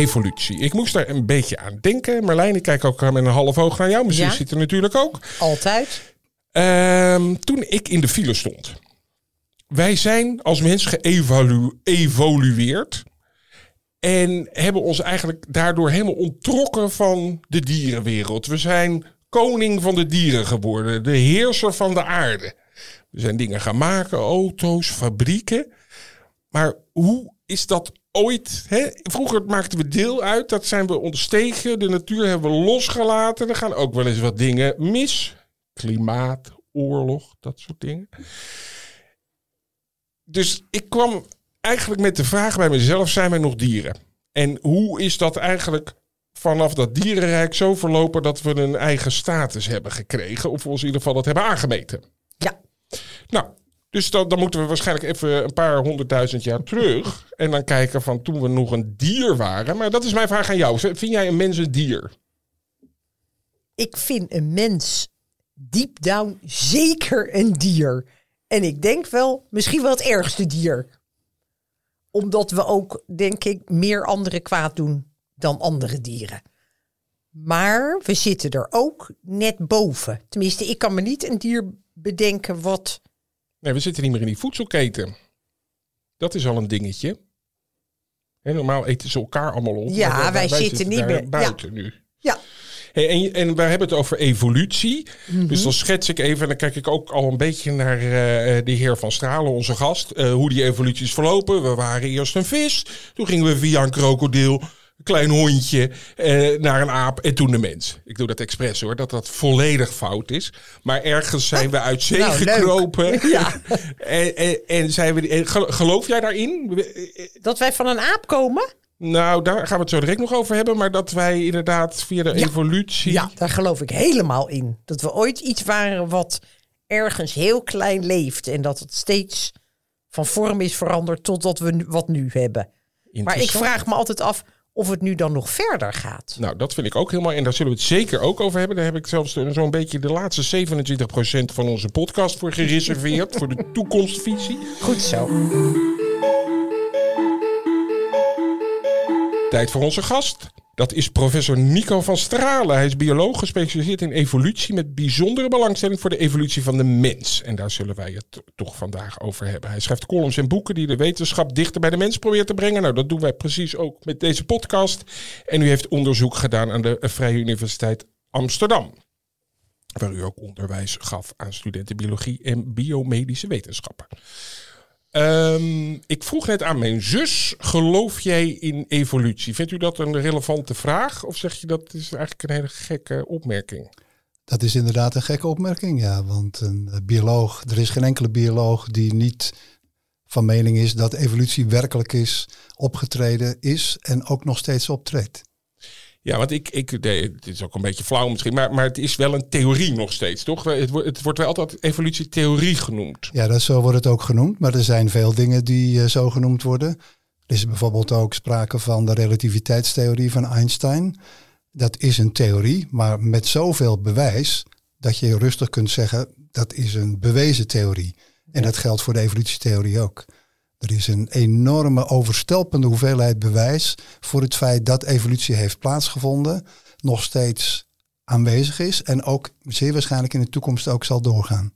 Evolutie. Ik moest daar een beetje aan denken. Marlijn, ik kijk ook met een half oog naar jou. Mijn zus zit er natuurlijk ook. Altijd. Ehm, toen ik in de file stond. Wij zijn als mens geëvolueerd. En hebben ons eigenlijk daardoor helemaal onttrokken van de dierenwereld. We zijn koning van de dieren geworden. De heerser van de aarde. We zijn dingen gaan maken, auto's, fabrieken. Maar hoe is dat ooit. Hè? Vroeger maakten we deel uit, dat zijn we ontstegen. De natuur hebben we losgelaten. Er gaan ook wel eens wat dingen mis. Klimaat, oorlog, dat soort dingen. Dus ik kwam eigenlijk met de vraag bij mezelf: zijn wij nog dieren? En hoe is dat eigenlijk vanaf dat dierenrijk zo verlopen dat we een eigen status hebben gekregen? Of we ons in ieder geval dat hebben aangemeten? Ja. Nou, dus dan, moeten we waarschijnlijk even een paar honderdduizend jaar terug. En dan kijken van toen we nog een dier waren. Maar dat is mijn vraag aan jou. Vind jij een mens een dier? Ik vind een mens deep down zeker een dier. En ik denk wel, misschien wel het ergste dier. Omdat we ook, denk ik, meer andere kwaad doen dan andere dieren. Maar we zitten er ook net boven. Tenminste, ik kan me niet een dier bedenken wat Nee, we zitten niet meer in die voedselketen. Dat is al een dingetje. En normaal eten ze elkaar allemaal op. Ja, wij, zitten, niet meer buiten nu. Ja. Hey, en, en we hebben het over evolutie. Mhm. Dus dan schets ik even, en dan kijk ik ook al een beetje naar uh, de heer Van Stralen, onze gast. Uh, hoe die evolutie is verlopen. We waren eerst een vis. Toen gingen we via een krokodil klein hondje eh, naar een aap en toen de mens. Ik doe dat expres hoor, dat dat volledig fout is. Maar ergens zijn we uit zee nou, gekropen. Ja. en, en, en, zijn we, en geloof jij daarin? Dat wij van een aap komen? Nou, daar gaan we het zo direct nog over hebben. Maar dat wij inderdaad via de evolutie. Ja, daar geloof ik helemaal in. Dat we ooit iets waren wat ergens heel klein leeft. En dat het steeds van vorm is veranderd totdat we wat nu hebben. Maar ik vraag me altijd af of het nu dan nog verder gaat. Nou, dat vind ik ook helemaal. En daar zullen we het zeker ook over hebben. Daar heb ik zelfs zo'n beetje de laatste 27% van onze podcast voor gereserveerd. voor de toekomstvisie. Goed zo. Tijd voor onze gast. Dat is professor Nico van Stralen. Hij is bioloog gespecialiseerd in evolutie met bijzondere belangstelling voor de evolutie van de mens. En daar zullen wij het toch vandaag over hebben. Hij schrijft columns en boeken die de wetenschap dichter bij de mens proberen te brengen. Nou, dat doen wij precies ook met deze podcast. En u heeft onderzoek gedaan aan de Vrije Universiteit Amsterdam. Waar u ook onderwijs gaf aan studenten biologie en biomedische wetenschappen. Um, ik vroeg net aan mijn zus, geloof jij in evolutie? Vindt u dat een relevante vraag? Of zeg je dat is eigenlijk een hele gekke opmerking? Dat is inderdaad een gekke opmerking, ja. Want een bioloog, er is geen enkele bioloog die niet van mening is dat evolutie werkelijk is, opgetreden is en ook nog steeds optreedt. Ja, want ik, ik het is ook een beetje flauw misschien, maar, maar het is wel een theorie nog steeds, toch? Het, wordt, het wordt wel altijd evolutietheorie genoemd. Ja, dat, zo wordt het ook genoemd, maar er zijn veel dingen die uh, zo genoemd worden. Er is bijvoorbeeld ook sprake van de relativiteitstheorie van Einstein. Dat is een theorie, maar met zoveel bewijs dat je rustig kunt zeggen dat is een bewezen theorie. En dat geldt voor de evolutietheorie ook. Er is een enorme overstelpende hoeveelheid bewijs voor het feit dat evolutie heeft plaatsgevonden, nog steeds aanwezig is en ook zeer waarschijnlijk in de toekomst ook zal doorgaan.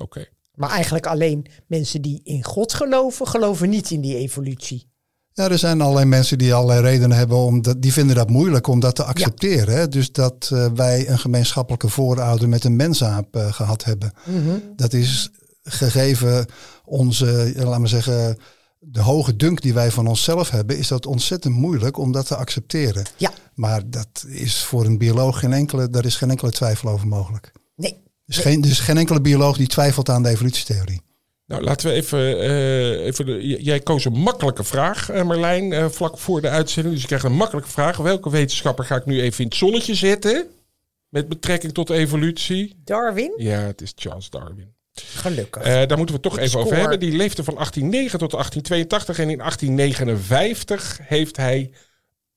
Oké. Maar eigenlijk alleen mensen die in God geloven, geloven niet in die evolutie. Ja, er zijn allerlei mensen die allerlei redenen hebben om dat, die vinden dat moeilijk om dat te accepteren. Hè? Dus dat uh, wij een gemeenschappelijke voorouder met een mensaap uh, gehad hebben. Mm -hmm. Dat is gegeven onze, laten we zeggen, de hoge dunk die wij van onszelf hebben, is dat ontzettend moeilijk om dat te accepteren. Ja. Maar dat is voor een bioloog geen enkele, daar is geen enkele twijfel over mogelijk. Nee. Er is, geen, er is geen enkele bioloog die twijfelt aan de evolutietheorie. Nou, laten we even. eh, even de, jij koos een makkelijke vraag, eh, Marlijn, eh, vlak voor de uitzending. Dus je krijgt een makkelijke vraag. Welke wetenschapper ga ik nu even in het zonnetje zetten? Met betrekking tot evolutie? Darwin? Ja, het is Charles Darwin. Gelukkig. Eh, daar moeten we het toch even over hebben. Die leefde van 1809 tot 1882. En in 1859 heeft hij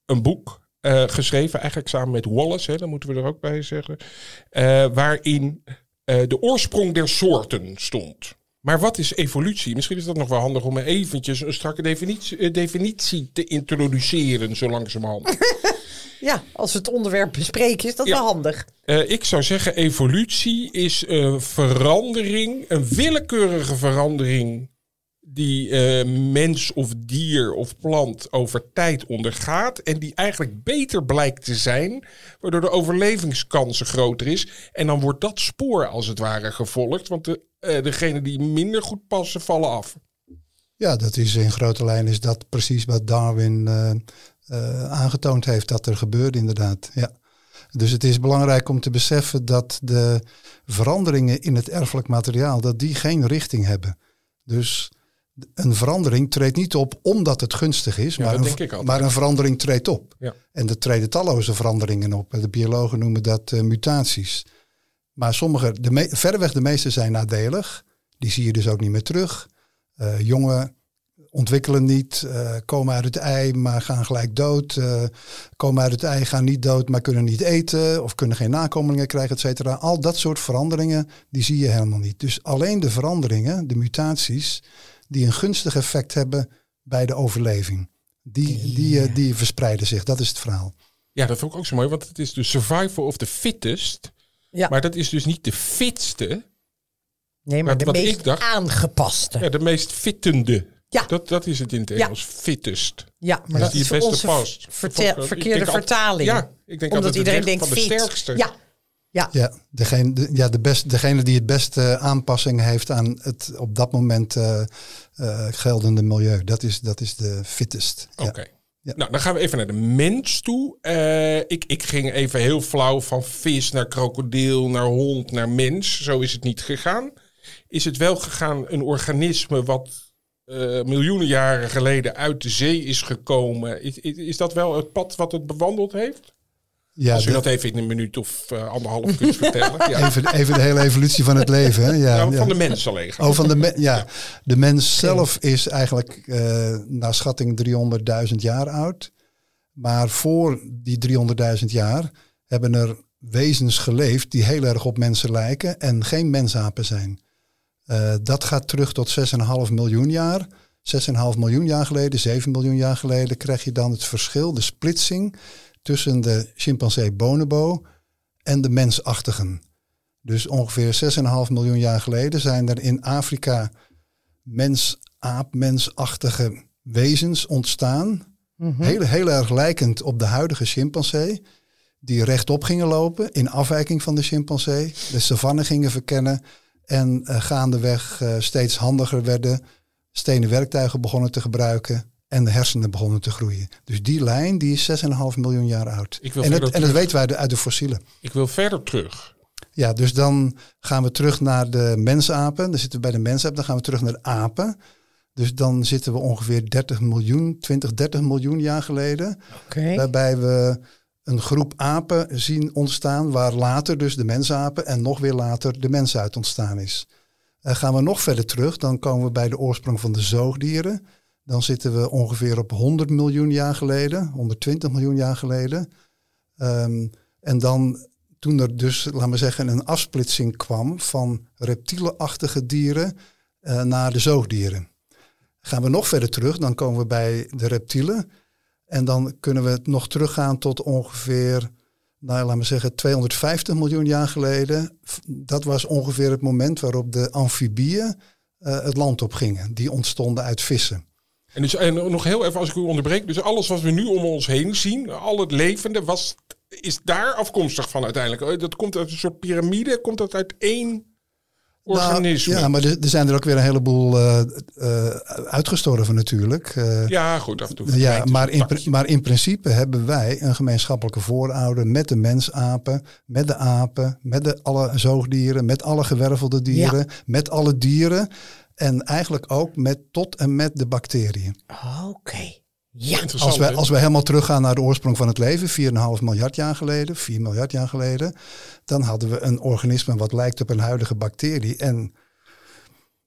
een boek eh, geschreven. Eigenlijk samen met Wallace, hè, dat moeten we er ook bij zeggen. eh, waarin de oorsprong der soorten stond. Maar wat is evolutie? Misschien is dat nog wel handig om eventjes een strakke definitie, eh, definitie te introduceren, zo langzamerhand. ja, als we het onderwerp bespreken, is dat Ja. wel handig. Eh, ik zou zeggen, evolutie is een verandering, een willekeurige verandering die eh, mens of dier of plant over tijd ondergaat en die eigenlijk beter blijkt te zijn, waardoor de overlevingskansen groter is. En dan wordt dat spoor als het ware gevolgd, want de, degenen die minder goed passen, vallen af. Ja, dat is in grote lijnen is dat precies wat Darwin eh, aangetoond heeft dat er gebeurde inderdaad. Ja. Dus het is belangrijk om te beseffen dat de veranderingen in het erfelijk materiaal, dat die geen richting hebben. Dus een verandering treedt niet op omdat het gunstig is, Ja, maar, een, maar een verandering treedt op. Ja. En er treden talloze veranderingen op. De biologen noemen dat eh, mutaties. Maar sommige, de verreweg de meeste zijn nadelig. Die zie je dus ook niet meer terug. Eh, jongen ontwikkelen niet, eh, komen uit het ei, maar gaan gelijk dood. Komen uit het ei, gaan niet dood, maar kunnen niet eten. Of kunnen geen nakomelingen krijgen, et cetera. Al dat soort veranderingen, die zie je helemaal niet. Dus alleen de veranderingen, de mutaties, die een gunstig effect hebben bij de overleving. Die, die, eh, die verspreiden zich, dat is het verhaal. Ja, dat vond ik ook zo mooi, want het is de survival of the fittest. Ja. Maar dat is dus niet de fitste, nee, maar de meest dacht- aangepaste. ja, de meest fittende. Ja. Dat, dat is het in het Ja. Engels, fittest. Ja, maar dat Die is voor beste onze past. verkeerde vertaling. Ja, ik denk Omdat iedereen denkt van de fit. sterkste. Ja, ja. Ja, degene, de, ja de best, degene die het beste aanpassing heeft aan het op dat moment eh, eh, geldende milieu. Dat is, dat is de fittest. Ja. Oké. Ja. Nou, dan gaan we even naar de mens toe. Eh, ik, ik ging even heel flauw van vis naar krokodil, naar hond, naar mens. Zo is het niet gegaan. Is het wel gegaan een organisme wat eh, miljoenen jaren geleden uit de zee is gekomen? Is, is, is dat wel het pad wat het bewandeld heeft? Ja, Als u dat even in een minuut of eh, anderhalf kunt vertellen. Ja. even, even de hele evolutie van het leven. Hè? Ja, Nou, ja. van de mens alleen. Oh, van de, me- ja. de mens zelf is eigenlijk eh, naar schatting 300.000 jaar oud. Maar voor die 300.000 jaar hebben er wezens geleefd die heel erg op mensen lijken en geen mensapen zijn. Eh, dat gaat terug tot 6,5 miljoen jaar. 6,5 miljoen jaar geleden, 7 miljoen jaar geleden, krijg je dan het verschil, de splitsing tussen de chimpansee bonobo en de mensachtigen. Dus ongeveer 6,5 miljoen jaar geleden zijn er in Afrika mens-aap, mensachtige wezens ontstaan. heel, heel erg lijkend op de huidige chimpansee. Die rechtop gingen lopen in afwijking van de chimpansee. De savanne gingen verkennen. En eh, gaandeweg eh, steeds handiger werden. Stenen werktuigen begonnen te gebruiken. En de hersenen begonnen te groeien. Dus die lijn die is 6,5 miljoen jaar oud. Ik wil En, het, verder en dat weten wij uit de fossielen. Ik wil verder terug. Ja, dus dan gaan we terug naar de mensapen. Dan zitten we bij de mensapen. Dan gaan we terug naar de apen. Dus dan zitten we ongeveer 30 miljoen, 20, 30 miljoen jaar geleden. Waarbij we een groep apen zien ontstaan. Waar later dus de mensapen en nog weer later de mens uit ontstaan is. Eh, gaan we nog verder terug. Dan komen we bij de oorsprong van de zoogdieren. Dan zitten we ongeveer op 100 miljoen jaar geleden. 120 miljoen jaar geleden. Ehm, en dan toen er dus, laten we zeggen, een afsplitsing kwam van reptielenachtige dieren eh, naar de zoogdieren. Gaan we nog verder terug, dan komen we bij de reptielen. En dan kunnen we het nog teruggaan tot ongeveer, nou, laten we zeggen, 250 miljoen jaar geleden. Dat was ongeveer het moment waarop de amfibieën eh, het land op gingen. Die ontstonden uit vissen. En, dus, en nog heel even als ik u onderbreek. Dus alles wat we nu om ons heen zien, al het levende, was, is daar afkomstig van uiteindelijk. Eh, Dat komt uit een soort piramide, komt dat uit één. Nou, ja, maar er, er, zijn er ook weer een heleboel uh, uh, uitgestorven natuurlijk. Uh, ja, goed, af en toe. Ja, maar in, maar in principe hebben wij een gemeenschappelijke voorouder met de mensapen, met de apen, met de, alle zoogdieren, met alle gewervelde dieren, ja. met alle dieren. En eigenlijk ook met tot en met de bacteriën. Oké. Okay. Ja, als we, als we helemaal teruggaan naar de oorsprong van het leven, 4,5 miljard jaar geleden, 4 miljard jaar geleden, dan hadden we een organisme wat lijkt op een huidige bacterie. En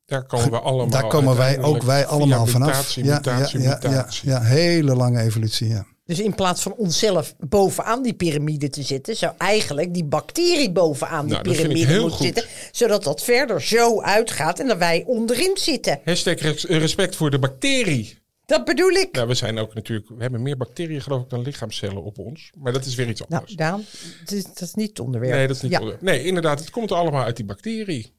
daar komen we allemaal Daar komen wij ook wij allemaal vanaf. Mutatie, mutatie, ja, mutatie. Ja, ja, hele lange evolutie. Ja. Dus in plaats van onszelf bovenaan die piramide te zitten, zou eigenlijk die bacterie bovenaan die nou, piramide moeten zitten. Zodat dat verder zo uitgaat en dat wij onderin zitten. Hashtag respect voor de bacterie. Dat bedoel ik. Nou, we zijn ook natuurlijk, we hebben meer bacteriën geloof ik dan lichaamcellen op ons. Maar dat is weer iets anders. Nou, Daan, dat is, dat is niet het onderwerp. Nee, dat is niet ja. onderwerp. Nee, inderdaad, het komt allemaal uit die bacterie.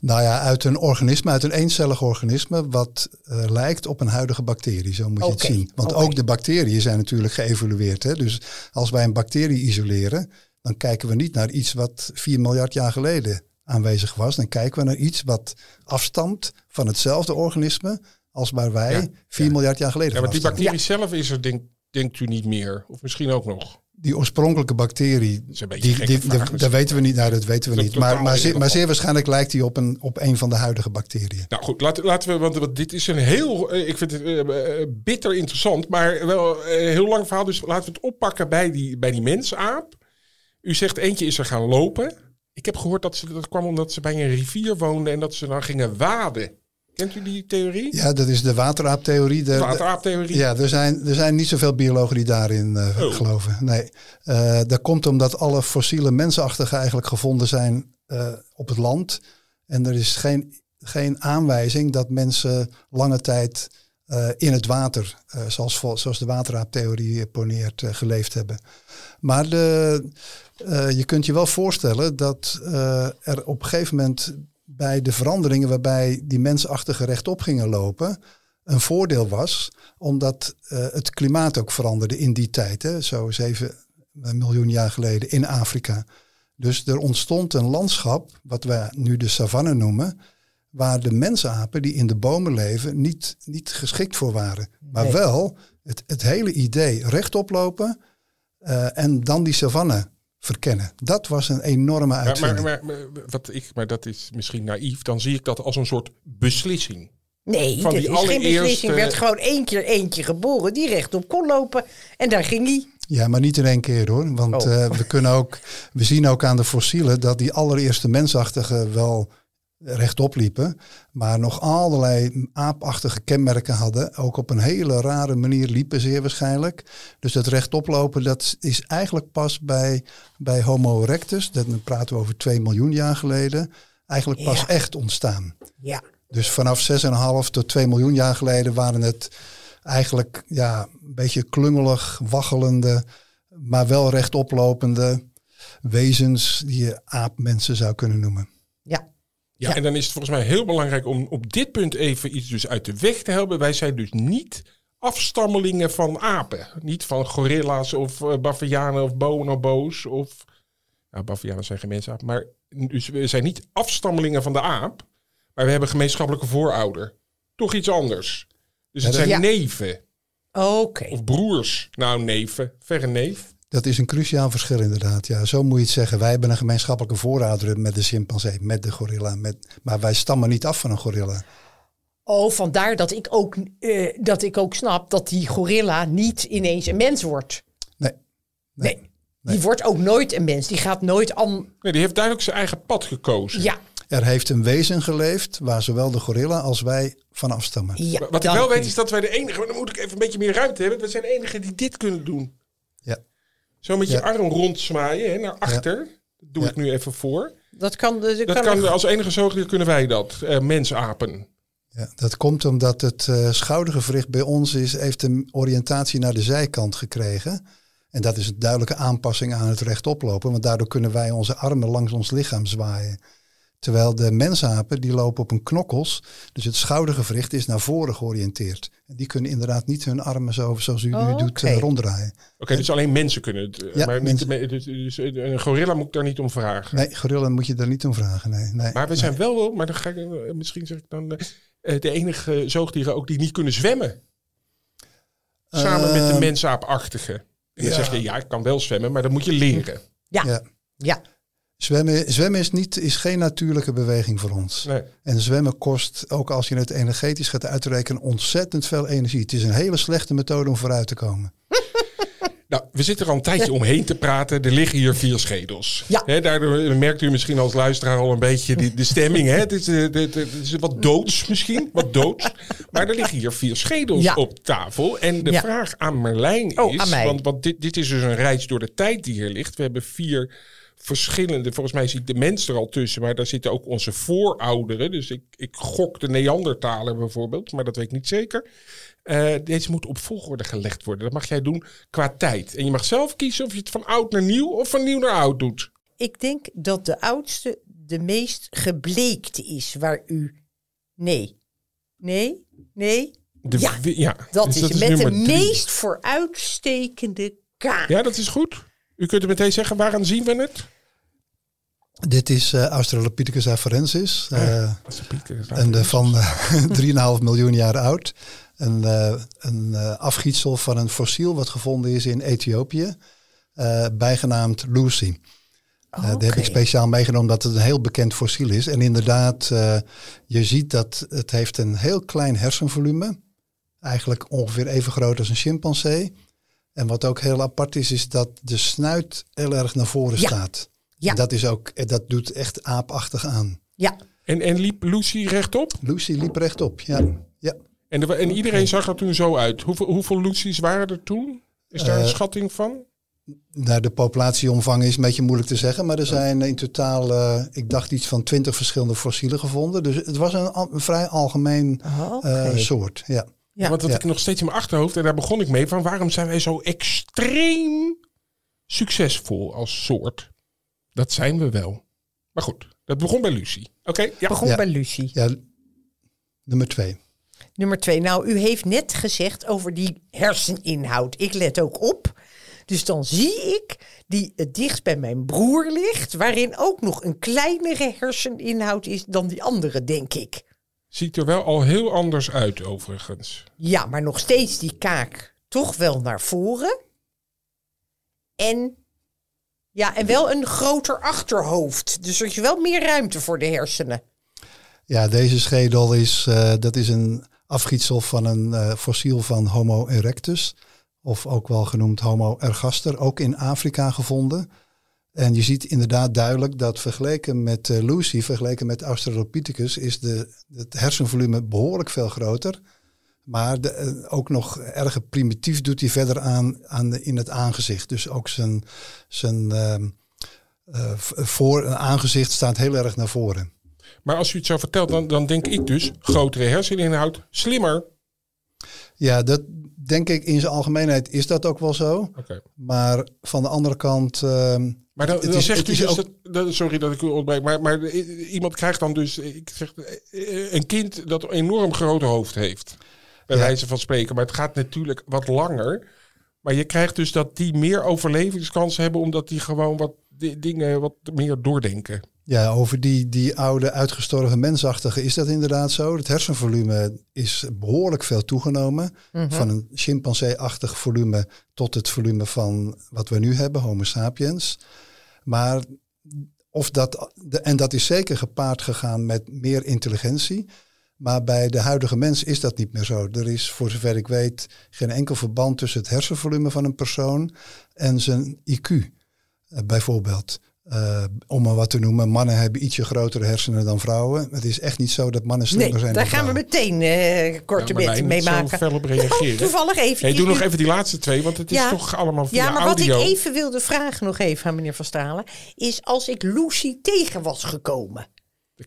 Nou ja, uit een organisme, uit een eencellig organisme wat uh, lijkt op een huidige bacterie. Zo moet je het zien. Want okay. ook de bacteriën zijn natuurlijk geëvolueerd. Hè? Dus als wij een bacterie isoleren, dan kijken we niet naar iets wat 4 miljard jaar geleden aanwezig was. Dan kijken we naar iets wat afstamt van hetzelfde organisme als waar wij Ja, 4 ja. miljard jaar geleden Ja, want die bacterie zelf is er, denk, denkt u niet meer. Of misschien ook nog. Die oorspronkelijke bacterie, die, vraag dat- weten we niet. Nou, dat weten we Dat niet. Maar, maar, zeer, maar zeer waarschijnlijk lijkt die op een, op een van de huidige bacteriën. Nou goed, laten, laten we, want, want dit is een heel, eh, ik vind het eh, eh, bitter interessant, maar wel een heel lang verhaal. Dus laten we het oppakken bij die, bij die mensaap. U zegt eentje is er gaan lopen. Ik heb gehoord dat ze, dat kwam omdat ze bij een rivier woonden en dat ze dan gingen waden. Kent u die theorie? Ja, dat is de wateraaptheorie. De, wateraaptheorie. Ja, er zijn, er zijn niet zoveel biologen die daarin eh, Oh. geloven. Nee, Eh, dat komt omdat alle fossiele mensachtigen eigenlijk gevonden zijn eh, op het land. En er is geen, geen aanwijzing dat mensen lange tijd in het water, zoals, zoals de wateraaptheorie poneert, geleefd hebben. Maar de, je kunt je wel voorstellen dat er op een gegeven moment bij de veranderingen waarbij die mensachtigen rechtop gingen lopen, een voordeel was, omdat eh, het klimaat ook veranderde in die tijd, hè, zo zeven miljoen jaar geleden in Afrika. Dus er ontstond een landschap, wat wij nu de savanne noemen, waar de mensapen die in de bomen leven niet, niet geschikt voor waren. Maar Nee. wel het, het hele idee rechtop lopen eh, en dan die savanne verkennen. Dat was een enorme Maar, uitvinding. maar, maar, maar, wat ik, maar dat is misschien naïef. Dan zie ik dat als een soort beslissing. Nee, Van die is geen beslissing. allereerste- Er werd gewoon één keer eentje geboren die rechtop kon lopen. En daar ging hij. Ja, maar niet in één keer hoor. Want Oh. eh, we, kunnen ook, we zien ook aan de fossielen dat die allereerste mensachtigen wel rechtop liepen. Maar nog allerlei aapachtige kenmerken hadden. Ook op een hele rare manier liepen zeer waarschijnlijk. Dus dat rechtop lopen dat is eigenlijk pas bij, bij Homo erectus. Dat dan praten we over 2 miljoen jaar geleden. Eigenlijk pas Ja. echt ontstaan. Ja. Dus vanaf 6,5 tot 2 miljoen jaar geleden waren het eigenlijk ja, een beetje klungelig, waggelende, maar wel rechtoplopende wezens die je aapmensen zou kunnen noemen. Ja. En dan is het volgens mij heel belangrijk om op dit punt even iets dus uit de weg te helpen. Wij zijn dus niet afstammelingen van apen. Niet van gorilla's of uh, bavianen of bonobo's of... Nou, bavianen zijn geen. Maar dus we zijn niet afstammelingen van de aap. Maar we hebben gemeenschappelijke voorouder. Toch iets anders. Dus het Ja, zijn Ja. neven Oké. of broers. Nou, neven. Verre neef. Dat is een cruciaal verschil inderdaad. Ja, zo moet je het zeggen. Wij hebben een gemeenschappelijke voorouder met de chimpansee, met de gorilla. Met, maar wij stammen niet af van een gorilla. Oh, vandaar dat ik, ook, eh, dat ik ook snap dat die gorilla niet ineens een mens wordt. Nee. Nee. Die wordt ook nooit een mens. Die gaat nooit aan. Nee, die heeft duidelijk zijn eigen pad gekozen. Ja. Er heeft een wezen geleefd waar zowel de gorilla als wij van afstammen. ja Wat ik wel weet is dat wij de enige, maar dan moet ik even een beetje meer ruimte hebben. We zijn de enigen die dit kunnen doen. Zo met je Ja. arm rondzwaaien hè, naar achter. Dat doe Ja. ik nu even voor. Dat kan. Dat Dat kan, kan, als enige zoogdier kunnen wij dat. eh mensapen. Ja, dat komt omdat het eh, schoudergewricht bij ons is, heeft een oriëntatie naar de zijkant gekregen. En dat is een duidelijke aanpassing aan het rechtoplopen, want daardoor kunnen wij onze armen langs ons lichaam zwaaien. Terwijl de mensapen die lopen op hun knokkels. Dus het schoudergewricht is naar voren georiënteerd. En die kunnen inderdaad niet hun armen zo, zoals u Oh, nu doet eh, ronddraaien. Oké, dus alleen mensen kunnen het. eh, Ja, maar mensen. dus, dus een gorilla moet ik daar niet om vragen. Nee, gorilla moet je daar niet om vragen. Nee, nee. Maar we zijn wel, maar dan ga ik, eh, misschien zeg ik dan, eh, eh, de enige zoogdieren ook die niet kunnen zwemmen. Samen met de Ehm, mensaapachtige. En dan ja. zeg je, ja, ik kan wel zwemmen, maar dat moet je leren. Ja, Ja. ja. Zwemmen, zwemmen is, niet, is geen natuurlijke beweging voor ons. Nee. En zwemmen kost, ook als je het energetisch gaat uitrekenen, ontzettend veel energie. Het is een hele slechte methode om vooruit te komen. Nou, we zitten er al een tijdje omheen te praten. Er liggen hier vier schedels. Ja. Hè, daardoor merkt u misschien als luisteraar al een beetje die, de stemming. Hè? Het, is, eh, de- de- het is wat doods misschien, wat doods. Maar er liggen hier vier schedels Ja. op tafel. En de Ja. vraag aan Merlijn Oh, is... aan mij. Want, want dit, dit is dus een reis door de tijd die hier ligt. We hebben vier verschillende... Volgens mij zie ik de mens er al tussen. Maar daar zitten ook onze voorouderen. Dus ik, ik gok de Neandertaler bijvoorbeeld. Maar dat weet ik niet zeker. Eh, deze moet op volgorde gelegd worden. Dat mag jij doen qua tijd. En je mag zelf kiezen of je het van oud naar nieuw of van nieuw naar oud doet. Ik denk dat de oudste de meest gebleekte is waar u... Nee. Nee? Nee? De, Ja, ja Dat dus is met de drie. meest vooruitstekende kaart. Ja, dat is goed. U kunt er meteen zeggen, waaraan zien we het? Dit is eh, Australopithecus afarensis. eh, Dat pieker. een, eh, van eh, 3,5 miljoen jaar oud. Een, eh, een eh, afgietsel van een fossiel wat gevonden is in Ethiopië. eh, bijgenaamd Lucy. Eh, die heb ik speciaal meegenomen omdat het een heel bekend fossiel is. En inderdaad, eh, je ziet dat het heeft een heel klein hersenvolume. Eigenlijk ongeveer even groot als een chimpansee. En wat ook heel apart is, is dat de snuit heel erg naar voren Ja. staat. Ja. En dat, is ook, eh, dat doet echt aapachtig aan. Ja. En, en liep Lucy rechtop? Lucy liep rechtop, ja. ja. En, de, en iedereen zag er toen zo uit. Hoeveel, hoeveel Lucy's waren er toen? Is daar een Eh, schatting van? Nou, de populatieomvang is een beetje moeilijk te zeggen, maar er zijn in totaal, eh, ik dacht iets van twintig verschillende fossielen gevonden. Dus het was een, al- een vrij algemeen Oh, eh, soort. Ja. Ja. Want wat Ja. ik nog steeds in mijn achterhoofd, en daar begon ik mee, van waarom zijn wij zo extreem succesvol als soort? Dat zijn we wel. Maar goed, dat begon bij Lucy. Oké, ja. Begon Ja. bij Lucie. ja, nummer twee. Nummer twee. Nou, u heeft net gezegd over die herseninhoud. Ik let ook op. Dus dan zie ik die het dichtst bij mijn broer ligt, waarin ook nog een kleinere herseninhoud is dan die andere, denk ik. Ziet er wel al heel anders uit overigens. Ja, maar nog steeds die kaak toch wel naar voren. En, ja, en wel een groter achterhoofd. Dus er is wel meer ruimte voor de hersenen. Ja, deze schedel is, eh, dat is een afgietsel van een eh, fossiel van Homo erectus. Of ook wel genoemd Homo ergaster, ook in Afrika gevonden. En je ziet inderdaad duidelijk dat vergeleken met eh, Lucy, vergeleken met Australopithecus, is de, het hersenvolume behoorlijk veel groter. Maar de, eh, ook nog erg primitief doet hij verder aan, aan de, in het aangezicht. Dus ook zijn, zijn eh, v- voor, aangezicht staat heel erg naar voren. Maar als u het zo vertelt, dan, dan denk ik dus grotere herseninhoud, slimmer. Ja, dat denk ik in zijn algemeenheid is dat ook wel zo. Maar van de andere kant. ehm, Maar dan, is- zegt u dus dat, sorry dat ik u ontbreek, maar, maar iemand krijgt dan dus, ik zeg, een kind dat een enorm groot hoofd heeft. Bij Ja. wijze van spreken, maar het gaat natuurlijk wat langer. Maar je krijgt dus dat die meer overlevingskansen hebben, omdat die gewoon wat di- dingen wat meer doordenken. ja, over die, die oude uitgestorven mensachtige is dat inderdaad zo. Het hersenvolume is behoorlijk veel toegenomen. Van een chimpansee-achtig volume tot het volume van wat we nu hebben, Homo sapiens. Maar of dat, de- en dat is zeker gepaard gegaan met meer intelligentie. Maar bij de huidige mens is dat niet meer zo. Er is, voor zover ik weet, geen enkel verband tussen het hersenvolume van een persoon en zijn IQ. eh, bijvoorbeeld. Eh, om maar wat te noemen, mannen hebben ietsje grotere hersenen dan vrouwen. Het is echt niet zo dat mannen slimmer Nee, zijn daar dan gaan we vrouwen. meteen eh korte Ja, mee maken. fel op reageren. Toevallig even. Hey, doe nog even die laatste twee, want het is Ja. toch allemaal via Ja, maar wat ik even wilde vragen nog even aan meneer Van Stralen... is als ik Lucy tegen was gekomen...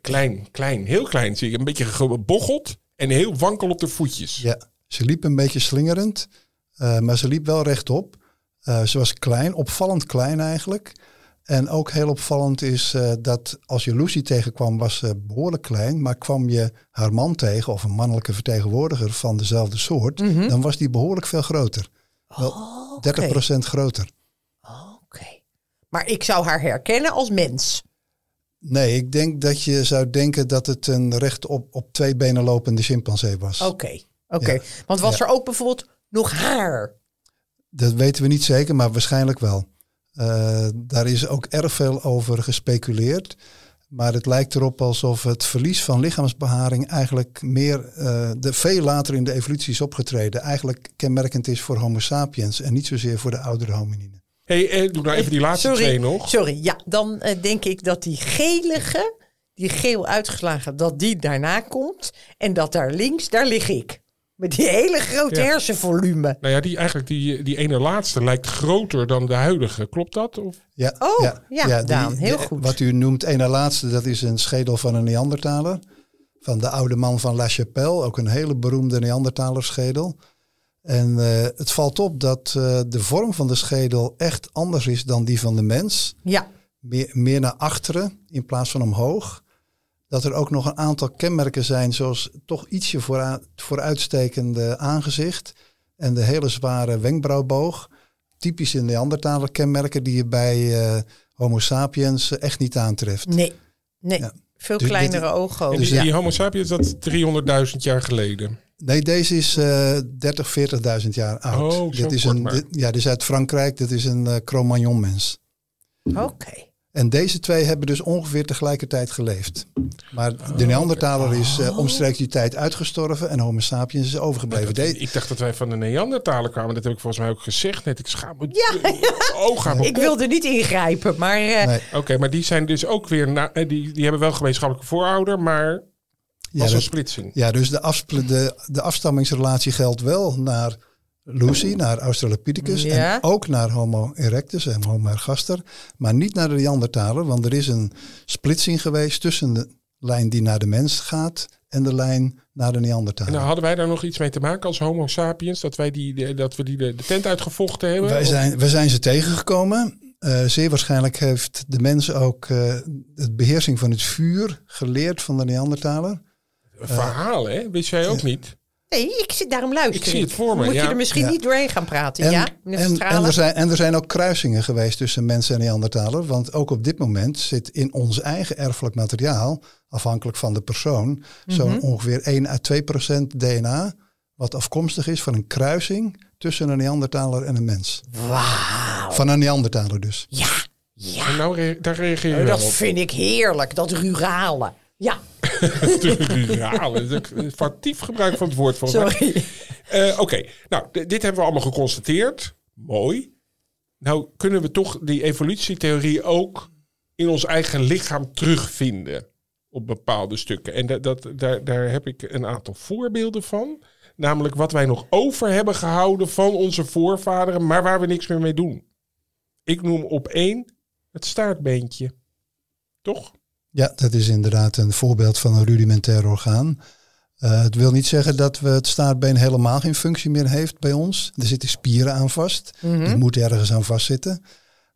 Klein, klein, heel klein zie je. Een beetje gebocheld en heel wankel op de voetjes. Ja, ze liep een beetje slingerend, eh, maar ze liep wel rechtop. Eh, ze was klein, opvallend klein eigenlijk. En ook heel opvallend is eh, dat als je Lucy tegenkwam, was ze behoorlijk klein. Maar kwam je haar man tegen, of een mannelijke vertegenwoordiger van dezelfde soort, dan was die behoorlijk veel groter. Wel Oh, oké. 30% groter. Oké. Maar ik zou haar herkennen als mens. Nee, ik denk dat je zou denken dat het een recht op, op twee benen lopende chimpansee was. Oké. Oké. Ja. Want was Ja. er ook bijvoorbeeld nog haar? Dat weten we niet zeker, maar waarschijnlijk wel. Eh, daar is ook erg veel over gespeculeerd. Maar het lijkt erop alsof het verlies van lichaamsbeharing eigenlijk meer, eh, de, veel later in de evolutie is opgetreden. Eigenlijk kenmerkend is voor Homo sapiens en niet zozeer voor de oudere hominiden. Hey, eh, doe nou even die laatste sorry, twee nog. Sorry, ja, dan eh, denk ik dat die gelige, die geel uitgeslagen, dat die daarna komt. En dat daar links, daar lig ik. Met die hele grote Ja. hersenvolume. Nou ja, die, eigenlijk die, die ene laatste lijkt groter dan de huidige. Klopt dat? Of? Ja, Oh, ja, Daan, heel goed. Wat u noemt ene laatste, dat is een schedel van een Neandertaler. Van de oude man van La Chapelle, ook een hele beroemde Neandertalerschedel. En eh, het valt op dat eh, de vorm van de schedel echt anders is dan die van de mens. Ja, Meer, meer naar achteren in plaats van omhoog. Dat er ook nog een aantal kenmerken zijn, zoals toch ietsje vooruit, vooruitstekende aangezicht. En de hele zware wenkbrauwboog. Typische Neandertaler kenmerken die je bij eh, Homo sapiens echt niet aantreft. nee, nee. Ja. Veel Dus dit- kleinere ogen Dus die, ja. die Homo sapiens, dat is 300.000 jaar geleden. Nee, deze is eh 30, 40.000 jaar oud. Oh, dit is een, dit- ja, dit is uit Frankrijk. Dit is een eh Cro-Magnon mens. Oké. En deze twee hebben dus ongeveer tegelijkertijd geleefd. Maar de Neandertaler is Oh. uh, omstreeks die tijd uitgestorven en Homo sapiens is overgebleven. Dat- ik dacht dat wij van de Neandertalen kwamen. Dat heb ik volgens mij ook gezegd net. Ik schaam me. Ja, Oh, ga me Ik wilde niet ingrijpen, maar eh, Nee. Oké, maar die zijn dus ook weer... Na, eh, die, die hebben wel gemeenschappelijke voorouder, maar ja, was een dat- splitsing. ja, dus de, afspl- de, de afstammingsrelatie geldt wel naar Lucy, naar Australopithecus Ja. en ook naar Homo erectus en Homo ergaster, maar niet naar de Neandertaler, want er is een splitsing geweest tussen de lijn die naar de mens gaat en de lijn naar de En Neandertaler. nou, hadden wij daar nog iets mee te maken als homo sapiens? Dat, wij die, de- dat we die de, de tent uitgevochten hebben? Wij zijn, wij zijn ze tegengekomen. Eh, zeer waarschijnlijk heeft de mens ook eh de beheersing van het vuur geleerd van de Neandertaler. Verhalen, hè? Wist jij ook niet? nee, ik zit daarom luisteren. Ik zie het voor me, Moet ja. je er misschien Ja. niet doorheen gaan praten? En, ja, en, en, er zijn, en er zijn ook kruisingen geweest tussen mensen en Neandertaler. Want ook op dit moment zit in ons eigen erfelijk materiaal, afhankelijk van de persoon, zo'n Mhm. ongeveer 1 à 2 procent DNA. Wat afkomstig is van een kruising tussen een Neandertaler en een mens. Wauw. Van een Neandertaler dus. Ja, ja. En nou, daar reageer je wel dat op. vind ik heerlijk, dat rurale. Ja, Een foutief gebruik van het woord mij. sorry. Eh, Oké, nou, dit hebben we allemaal geconstateerd. Mooi. Nou, kunnen we toch die evolutietheorie ook in ons eigen lichaam terugvinden op bepaalde stukken. En dat, dat, daar, daar heb ik een aantal voorbeelden van. Namelijk wat wij nog over hebben gehouden van onze voorvaderen, maar waar we niks meer mee doen. Ik noem op één het staartbeentje. Toch? Ja, dat is inderdaad een voorbeeld van een rudimentair orgaan. Eh, het wil niet zeggen dat we het staartbeen helemaal geen functie meer heeft bij ons. Er zitten spieren aan vast. Die moeten ergens aan vastzitten.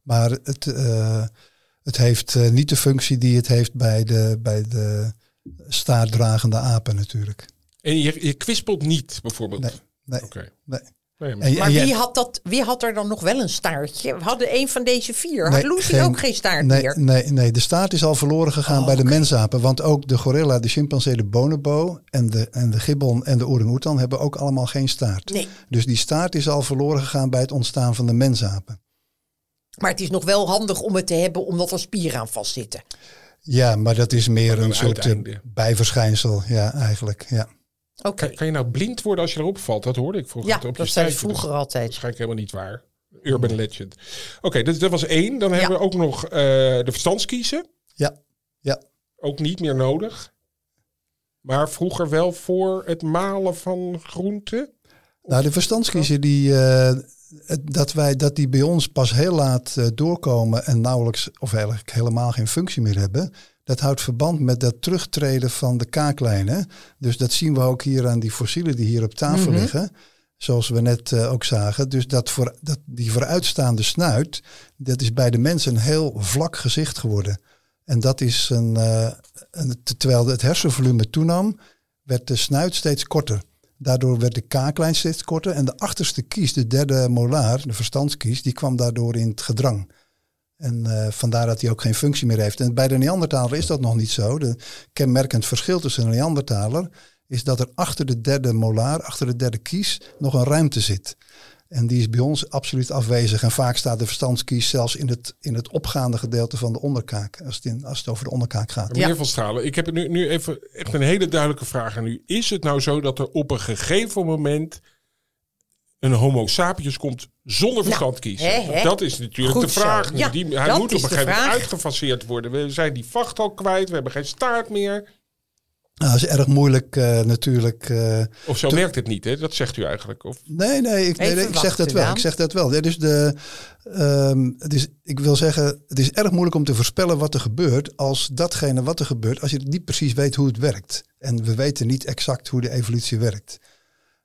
Maar het, eh, het heeft eh, niet de functie die het heeft bij de, bij de staartdragende apen natuurlijk. En je, je kwispelt niet, bijvoorbeeld. Nee, nee, Oké. nee. Nee, maar- En- Maar en jij- wie had, dat, wie had er dan nog wel een staartje? We hadden een van deze vier. Had Nee, Lucy geen- ook geen staart Nee, meer? nee, nee, de staart is al verloren gegaan Oh, bij de mensapen. Want ook de gorilla, de chimpansee, de bonobo en de, en de gibbon en de orang-oetan hebben ook allemaal geen staart. Nee. Dus die staart is al verloren gegaan bij het ontstaan van de mensapen. Maar het is nog wel handig om het te hebben, omdat er spieren aan vastzitten. Ja, maar dat is meer een, een soort eh, uiteinde. bijverschijnsel. Ja, eigenlijk. Ja. Oké. Kan, kan je nou blind worden als je erop valt? Dat hoorde ik vroeger. Ja, altijd op je dat zei vroeger Dat altijd. is waarschijnlijk helemaal niet waar. Urban legend. Oké, dus dat was één. Dan hebben we ook nog eh, de verstandskiezen. Ja, ja. Ook niet meer nodig. Maar vroeger wel voor het malen van groenten. Nou, de verstandskiezer die, eh, dat, wij, dat die bij ons pas heel laat eh, doorkomen en nauwelijks of eigenlijk helemaal geen functie meer hebben. Dat houdt verband met dat terugtreden van de kaaklijnen. Dus dat zien we ook hier aan die fossielen die hier op tafel liggen. zoals we net eh, ook zagen. Dus dat voor, dat, die vooruitstaande snuit, dat is bij de mensen een heel vlak gezicht geworden. En dat is een, eh, een terwijl het hersenvolume toenam, werd de snuit steeds korter. Daardoor werd de kaaklijn steeds korter en de achterste kies, de derde molaar, de verstandskies, die kwam daardoor in het gedrang. En uh, vandaar dat hij ook geen functie meer heeft. En bij de Neandertaler is dat nog niet zo. De kenmerkend verschil tussen een Neandertaler is dat er achter de derde molaar, achter de derde kies, nog een ruimte zit. En die is bij ons absoluut afwezig. En vaak staat de verstandskies zelfs in het, in het opgaande gedeelte van de onderkaak. Als het, in, als het over de onderkaak gaat. Meneer Van Stralen, ik heb nu, nu even echt een hele duidelijke vraag aan u. Is het nou zo dat er op een gegeven moment een homo sapiens komt zonder verstand kiezen? hè, hè. Dat is natuurlijk Goed de vraag. Ja, die, hij dat moet op een gegeven moment uitgefaseerd worden. We zijn die vacht al kwijt, we hebben geen staart meer. Nou, dat is erg moeilijk eh, natuurlijk. eh, Of zo werkt het niet, hè? Dat zegt u eigenlijk. Of, Nee, nee, ik, nee, Even nee, ik zeg dat wel. dan. Ik zeg dat wel. Ja, dus de, ehm, het is, ik wil zeggen, het is erg moeilijk om te voorspellen wat er gebeurt als datgene wat er gebeurt, als je niet precies weet hoe het werkt. En we weten niet exact hoe de evolutie werkt.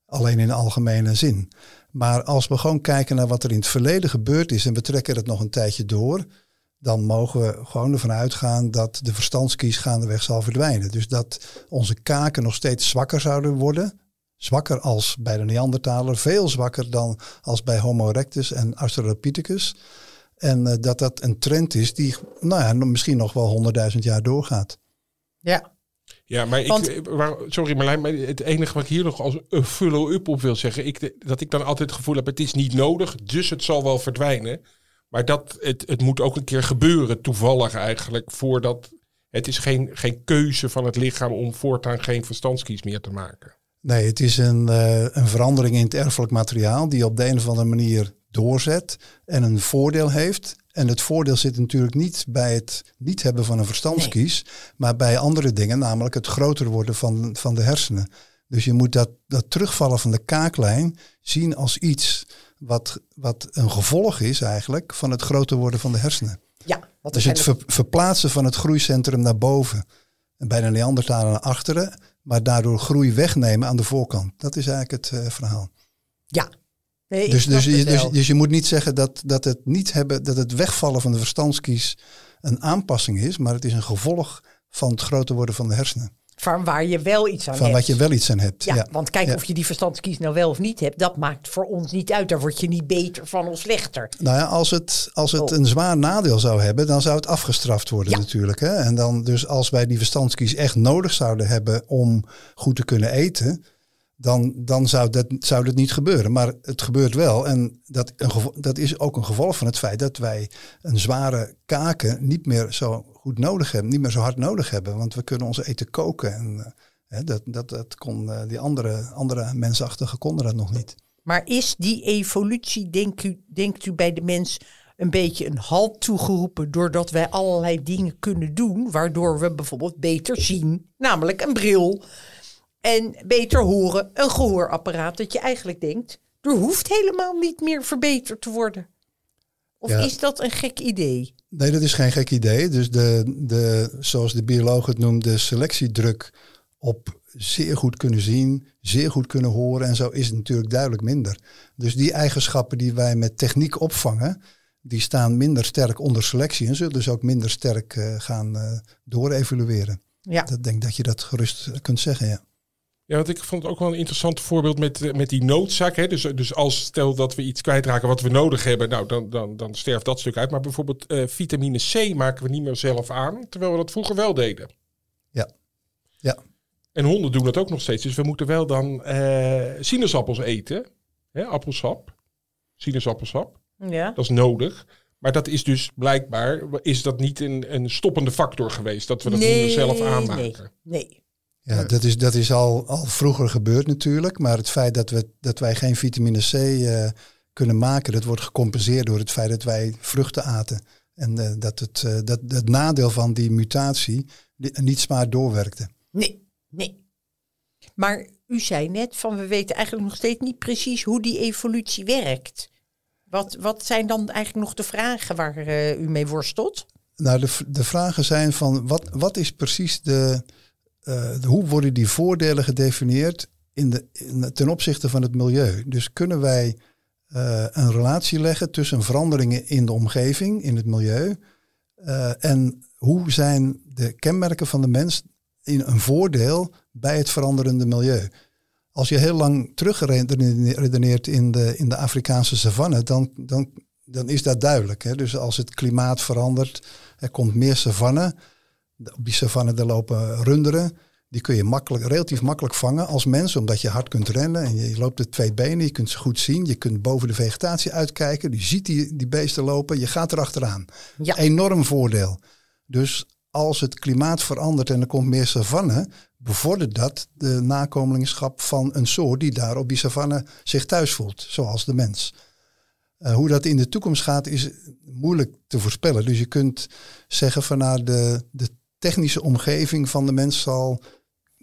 Alleen in algemene zin. Maar als we gewoon kijken naar wat er in het verleden gebeurd is en we trekken het nog een tijdje door, dan mogen we gewoon ervan uitgaan dat de verstandskies gaandeweg zal verdwijnen. Dus dat onze kaken nog steeds zwakker zouden worden. Zwakker als bij de Neandertaler, veel zwakker dan als bij Homo erectus en Australopithecus. En eh, dat dat een trend is die nou ja, misschien nog wel honderdduizend jaar doorgaat. Ja. Ja, maar ik, Want- eh, waar- sorry Marlijn, maar het enige wat ik hier nog als een follow-up op wil zeggen, ik, dat ik dan altijd het gevoel heb, het is niet nodig, dus het zal wel verdwijnen. Maar dat het, het moet ook een keer gebeuren, toevallig eigenlijk, voordat het is geen, geen keuze van het lichaam om voortaan geen verstandskies meer te maken. Nee, het is een, eh, een verandering in het erfelijk materiaal die op de een of andere manier doorzet en een voordeel heeft. En het voordeel zit natuurlijk niet bij het niet hebben van een verstandskies, maar bij andere dingen, namelijk het groter worden van, van de hersenen. Dus je moet dat, dat terugvallen van de kaaklijn zien als iets wat, wat een gevolg is eigenlijk van het groter worden van de hersenen. Ja, want er Dus het ver- verplaatsen van het groeicentrum naar boven. En bij de Neandertaler naar achteren. Maar daardoor groei wegnemen aan de voorkant. Dat is eigenlijk het eh, verhaal. Ja. Nee, Dus, dus, je, dus, dus je moet niet zeggen dat, dat, het niet hebben, dat het wegvallen van de verstandskies een aanpassing is. Maar het is een gevolg van het groter worden van de hersenen. Van waar je wel iets aan Van hebt. wat je wel iets aan hebt. Ja, Ja, want kijk Ja. of je die verstandskies nou wel of niet hebt, dat maakt voor ons niet uit. Daar word je niet beter van of slechter. Nou ja, als het, als het Oh. een zwaar nadeel zou hebben, dan zou het afgestraft worden Ja. natuurlijk. Hè? En dan dus als wij die verstandskies echt nodig zouden hebben om goed te kunnen eten, dan, dan zou, dat, zou dat niet gebeuren. Maar het gebeurt wel. En dat, dat is ook een gevolg van het feit dat wij een zware kaken niet meer zo goed nodig hebben, niet meer zo hard nodig hebben. Want we kunnen ons eten koken. En, eh, dat, dat, dat kon, eh, die andere, andere mensachtigen konden dat nog niet. Maar is die evolutie, denkt u, denkt u bij de mens, een beetje een halt toegeroepen doordat wij allerlei dingen kunnen doen, waardoor we bijvoorbeeld beter zien, namelijk een bril, en beter horen, een gehoorapparaat, dat je eigenlijk denkt, er hoeft helemaal niet meer verbeterd te worden. Of Ja. is dat een gek idee? Nee, dat is geen gek idee. Dus de, de, zoals de bioloog het noemt, de selectiedruk op zeer goed kunnen zien, zeer goed kunnen horen en zo is het natuurlijk duidelijk minder. Dus die eigenschappen die wij met techniek opvangen, die staan minder sterk onder selectie en zullen dus ook minder sterk eh, gaan eh doorevolueren. Ja. Dat denk dat je dat gerust kunt zeggen, ja. Ja, want ik vond het ook wel een interessant voorbeeld met, eh, met die noodzaak. Hè? Dus, dus als stel dat we iets kwijtraken wat we nodig hebben, nou, dan, dan, dan sterft dat stuk uit. Maar bijvoorbeeld eh, vitamine C maken we niet meer zelf aan, terwijl we dat vroeger wel deden. Ja. Ja. En honden doen dat ook nog steeds. Dus we moeten wel dan eh, sinaasappels eten. Hè? Appelsap. Sinaasappelsap. Ja. Dat is nodig. Maar dat is dus blijkbaar, is dat niet een, een stoppende factor geweest. Dat we dat niet meer zelf aanmaken. Nee, nee. Ja, dat is, dat is al, al vroeger gebeurd natuurlijk. Maar het feit dat, we, dat wij geen vitamine C eh, kunnen maken, dat wordt gecompenseerd door het feit dat wij vruchten aten. En eh, dat het, eh, dat het nadeel van die mutatie niet zwaar doorwerkte. Nee, nee. Maar u zei net van we weten eigenlijk nog steeds niet precies hoe die evolutie werkt. Wat, wat zijn dan eigenlijk nog de vragen waar u mee worstelt? Nou, de, de vragen zijn van wat, wat is precies de, eh, hoe worden die voordelen gedefinieerd in de, ten opzichte van het milieu. Dus kunnen wij uh, een relatie leggen tussen veranderingen in de omgeving, in het milieu, uh, en hoe zijn de kenmerken van de mens in een voordeel bij het veranderende milieu. Als je heel lang terugredeneert in de, in de Afrikaanse savanne, dan, dan, dan is dat duidelijk. Hè? Dus als het klimaat verandert, er komt meer savanne. Op die savanne daar lopen runderen. Die kun je makkelijk, relatief makkelijk vangen als mens, omdat je hard kunt rennen. En je loopt op twee benen, je kunt ze goed zien. Je kunt boven de vegetatie uitkijken. Je ziet die, die beesten lopen, je gaat erachteraan. Ja. Enorm voordeel. Dus als het klimaat verandert en er komt meer savanne, bevordert dat de nakomelingschap van een soort die daar op die savanne zich thuis voelt, zoals de mens. Uh, hoe dat in de toekomst gaat is moeilijk te voorspellen. Dus je kunt zeggen van nou, de, de technische omgeving van de mens zal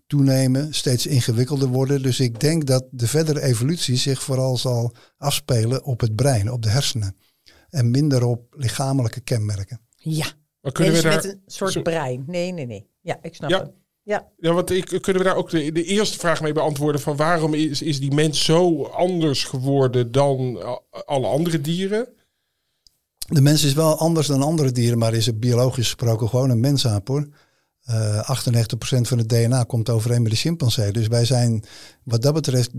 toenemen, steeds ingewikkelder worden. Dus ik denk dat de verdere evolutie zich vooral zal afspelen op het brein, op de hersenen. En minder op lichamelijke kenmerken. Ja, maar kunnen we daar... met een soort brein. Nee, nee, nee. Ja, ik snap ja. het. Ja. ja, want ik, kunnen we daar ook de, de eerste vraag mee beantwoorden van waarom is, is die mens zo anders geworden dan alle andere dieren? De mens is wel anders dan andere dieren, maar is het biologisch gesproken gewoon een mensaap hoor. Uh, 98% van het DNA komt overeen met de chimpansee. Dus wij zijn wat dat betreft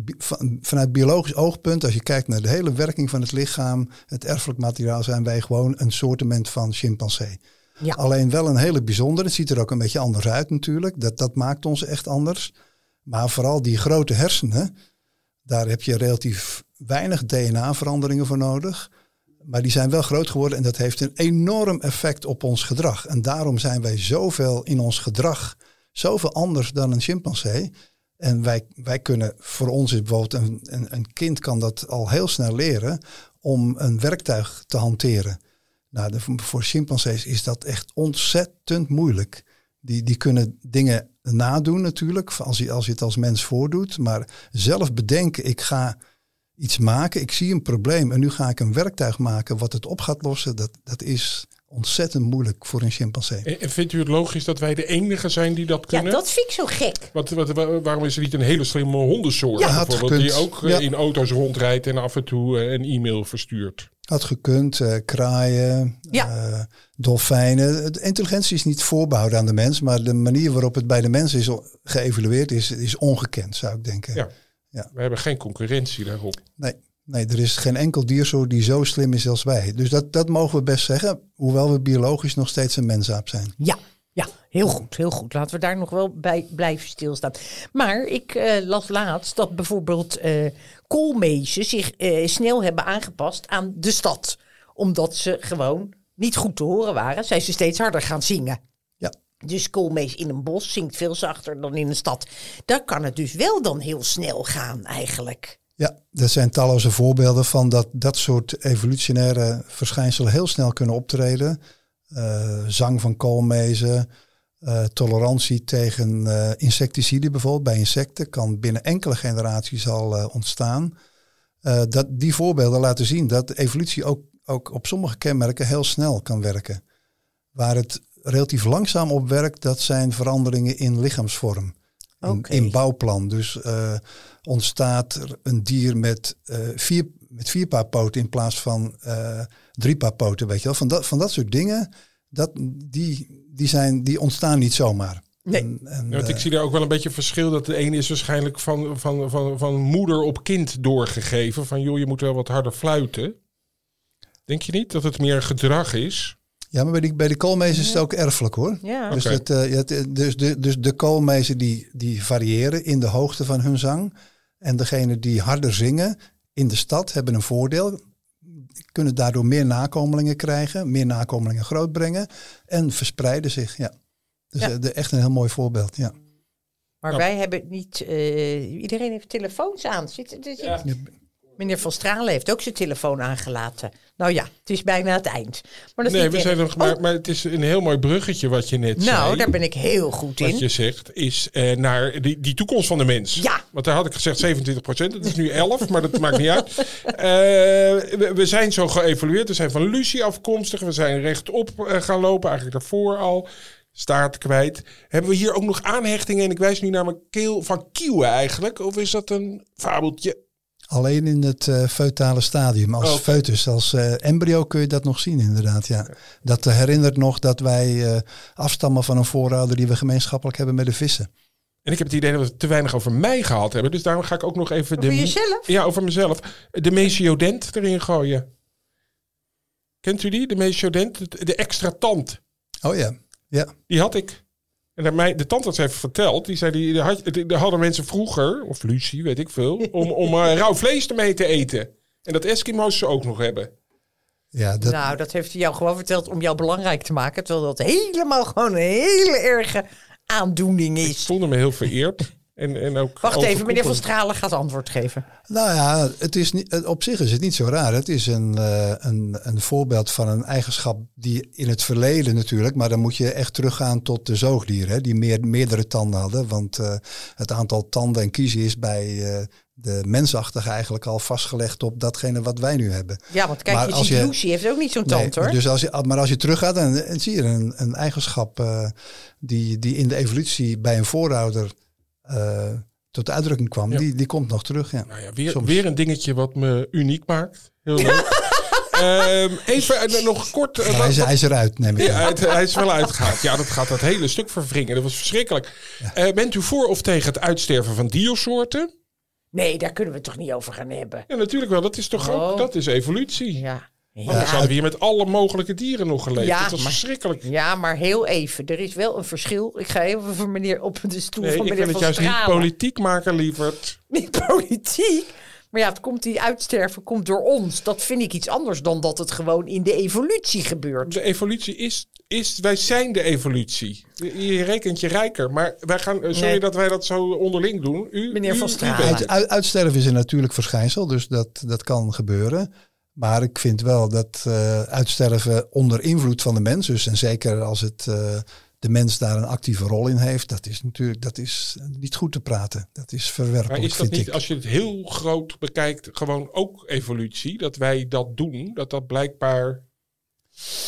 vanuit biologisch oogpunt, als je kijkt naar de hele werking van het lichaam, het erfelijk materiaal, zijn wij gewoon een soortement van chimpansee. Ja. Alleen wel een hele bijzondere. Het ziet er ook een beetje anders uit natuurlijk. Dat, dat maakt ons echt anders. Maar vooral die grote hersenen, daar heb je relatief weinig DNA-veranderingen voor nodig. Maar die zijn wel groot geworden en dat heeft een enorm effect op ons gedrag. En daarom zijn wij zoveel in ons gedrag, zoveel anders dan een chimpansee. En wij, wij kunnen, voor ons is bijvoorbeeld een, een, een kind kan dat al heel snel leren om een werktuig te hanteren. Nou, de, voor chimpansees is dat echt ontzettend moeilijk. Die, die kunnen dingen nadoen natuurlijk, als je, als je het als mens voordoet. Maar zelf bedenken, ik ga iets maken, ik zie een probleem en nu ga ik een werktuig maken wat het op gaat lossen. Dat, dat is ontzettend moeilijk voor een chimpansee. En, vindt u het logisch dat wij de enige zijn die dat kunnen? Ja, dat vind ik zo gek. Wat, wat, waarom is er niet een hele slimme hondensoort ja, bijvoorbeeld, die ook eh, in auto's rondrijdt en af en toe eh, een e-mail verstuurt? Had gekund, uh, kraaien, ja. dolfijnen. De intelligentie is niet voorbehouden aan de mens, maar de manier waarop het bij de mens is geëvalueerd is, is ongekend, zou ik denken. Ja. Ja. We hebben geen concurrentie daarop. Nee. Nee, er is geen enkel diersoort die zo slim is als wij. Dus dat, dat mogen we best zeggen, hoewel we biologisch nog steeds een mensaap zijn. Ja, ja, heel goed, heel goed. Laten we daar nog wel bij blijven stilstaan. Maar ik uh, las laatst dat bijvoorbeeld uh, koolmezen zich uh, snel hebben aangepast aan de stad. Omdat ze gewoon niet goed te horen waren, zijn ze steeds harder gaan zingen. Dus koolmees in een bos zingt veel zachter dan in een stad. Daar kan het dus wel dan heel snel gaan eigenlijk. Ja, er zijn talloze voorbeelden van dat dat soort evolutionaire verschijnselen heel snel kunnen optreden. Uh, zang van koolmezen, uh, tolerantie tegen uh, insecticiden bijvoorbeeld bij insecten kan binnen enkele generaties al ontstaan. dat, die voorbeelden laten zien dat evolutie ook, ook op sommige kenmerken heel snel kan werken. Waar het relatief langzaam op werkt, dat zijn veranderingen in lichaamsvorm, in, in bouwplan. Dus ontstaat er een dier met, uh, vier, met vier paar poten in plaats van uh, drie paar poten. Weet je wel? Van, dat, van dat soort dingen, dat, die, die, zijn, die ontstaan niet zomaar. Nee. En, en, ja, want ik zie daar ook wel een beetje verschil. Dat de ene is waarschijnlijk van, van, van, van moeder op kind doorgegeven. Van joh, je moet wel wat harder fluiten. Denk je niet dat het meer gedrag is? Ja, maar bij de, bij de koolmezen is het ook erfelijk hoor. Ja. Dus, het, uh, dus, de, dus de koolmezen die, die variëren in de hoogte van hun zang. En degene die harder zingen in de stad hebben een voordeel. Kunnen daardoor meer nakomelingen krijgen, meer nakomelingen grootbrengen en verspreiden zich. Ja. Dus ja. De, echt een heel mooi voorbeeld. Ja. Maar wij hebben niet. Uh, iedereen heeft telefoons aan. Zit, zit, ja. Meneer Van Stralen heeft ook zijn telefoon aangelaten. Nou ja, het is bijna het eind. Maar dat nee, we zijn nog maar, oh. maar het is een heel mooi bruggetje wat je net nou, zei. Nou, daar ben ik heel goed in. Wat je zegt is eh, naar die, die toekomst van de mens. Ja. Want daar had ik gezegd 27 procent. Het is nu 11, maar dat maakt niet uit. Uh, we, we, zijn zo geëvolueerd. We zijn van Lucie afkomstig. We zijn rechtop uh, gaan lopen, eigenlijk daarvoor al. staart kwijt. Hebben we hier ook nog aanhechtingen? En ik wijs nu naar mijn keel van kieuwen eigenlijk. Of is dat een fabeltje? Alleen in het uh, feutale stadium. Als Oh, foetus, als eh, embryo kun je dat nog zien inderdaad. Ja. Dat herinnert nog dat wij eh, afstammen van een voorouder die we gemeenschappelijk hebben met de vissen. En ik heb het idee dat we het te weinig over mij gehad hebben. Dus daarom ga ik ook nog even... Over de, jezelf? Ja, over mezelf. De mesiodent erin gooien. Kent u die? De mesiodent? De- De extra tand. Oh ja, ja. Die had ik. En dat mij, de tand had ze even verteld. Die zei, die, die, had, die, die hadden mensen vroeger, of Lucie, weet ik veel, om, om eh, rauw vlees ermee te eten. En dat Eskimo's ze ook nog hebben. ja dat, Nou, dat heeft hij jou gewoon verteld om jou belangrijk te maken. Terwijl dat helemaal gewoon een hele erge aandoening Ik is. voelde me heel vereerd. En, en ook Wacht even, meneer Van. Stralen gaat antwoord geven. Nou ja, het is niet, op zich is het niet zo raar. Het is een, eh, een, een voorbeeld van een eigenschap die in het verleden natuurlijk, maar dan moet je echt teruggaan tot de zoogdieren, hè, die meer, meerdere tanden hadden. Want eh, het aantal tanden en kiezen is bij eh, de mensachtige eigenlijk al vastgelegd op datgene wat wij nu hebben. Ja, want kijk, Maar je als ziet je- Lucy heeft ook niet zo'n Nee, tand hoor. Dus als je, maar als je teruggaat, dan, dan zie je een, een eigenschap eh, die, die in de evolutie bij een voorouder eh, tot uitdrukking kwam. Ja. Die, die komt nog terug. Ja. Nou ja, weer, Soms. weer een dingetje wat me uniek maakt. Heel leuk. Ehm, even eh, nog kort. eh, hij, wat- is, hij is eruit, neem ik Ja, aan. het- hij is wel uitgehaald. Ja, dat gaat dat hele stuk verwringen. Dat was verschrikkelijk. Eh, bent u voor of tegen het uitsterven van diersoorten? Nee, daar kunnen we het toch niet over gaan hebben. Ja, natuurlijk wel. Dat is toch ook Oh. dat is evolutie. Ja. Anders Ja, hadden we hier met alle mogelijke dieren nog geleefd. Ja, dat was maar- verschrikkelijk. ja, maar heel even. Er is wel een verschil. Ik ga even voor meneer op de stoel Nee, van ik meneer wil het juist niet politiek maken, lieverd. Niet politiek. Maar ja, het komt die uitsterven komt door ons. Dat vind ik iets anders dan dat het gewoon in de evolutie gebeurt. De evolutie is, is... Wij zijn de evolutie. Je rekent je rijker. Maar wij gaan... eh, Sorry Nee. dat wij dat zo onderling doen. U, Meneer u- Van Stralen. uit- uitsterven is een natuurlijk verschijnsel, dus dat, dat kan gebeuren. Maar ik vind wel dat eh, uitsterven onder invloed van de mens, dus en zeker als het, eh, de mens daar een actieve rol in heeft, dat is natuurlijk dat is niet goed te praten. Dat is Maar verwerpelijk, is dat vind niet, ik. als je het heel groot bekijkt, gewoon ook evolutie? Dat wij dat doen? Dat dat blijkbaar...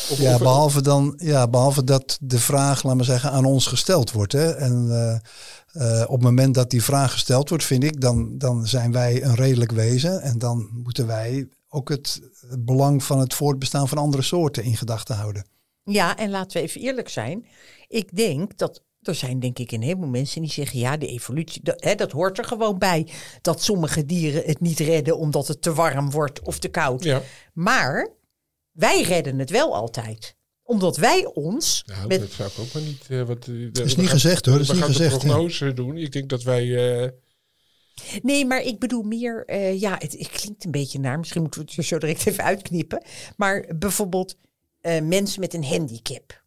Of, Ja, behalve, dan, ja, behalve dat de vraag, laat maar zeggen, aan ons gesteld wordt. Hè. En eh, op het moment dat die vraag gesteld wordt, vind ik, dan, dan zijn wij een redelijk wezen. En dan moeten wij ook het belang van het voortbestaan van andere soorten in gedachten houden. Ja, en laten we even eerlijk zijn. Ik denk dat er zijn denk ik een heleboel mensen die zeggen... ja, de evolutie, dat, hè, dat hoort er gewoon bij. Dat sommige dieren het niet redden omdat het te warm wordt of te koud. Ja. Maar wij redden het wel altijd. Omdat wij ons... Nou, met, dat zou ik ook maar niet... eh, wat, dat is niet gezegd, hoor. Dat is niet gezegd, de ja. prognose doen. Ik denk dat wij... eh, Nee, maar ik bedoel meer, eh, ja, het, het klinkt een beetje naar, misschien moeten we het zo direct even uitknippen. Maar bijvoorbeeld eh, mensen met een handicap.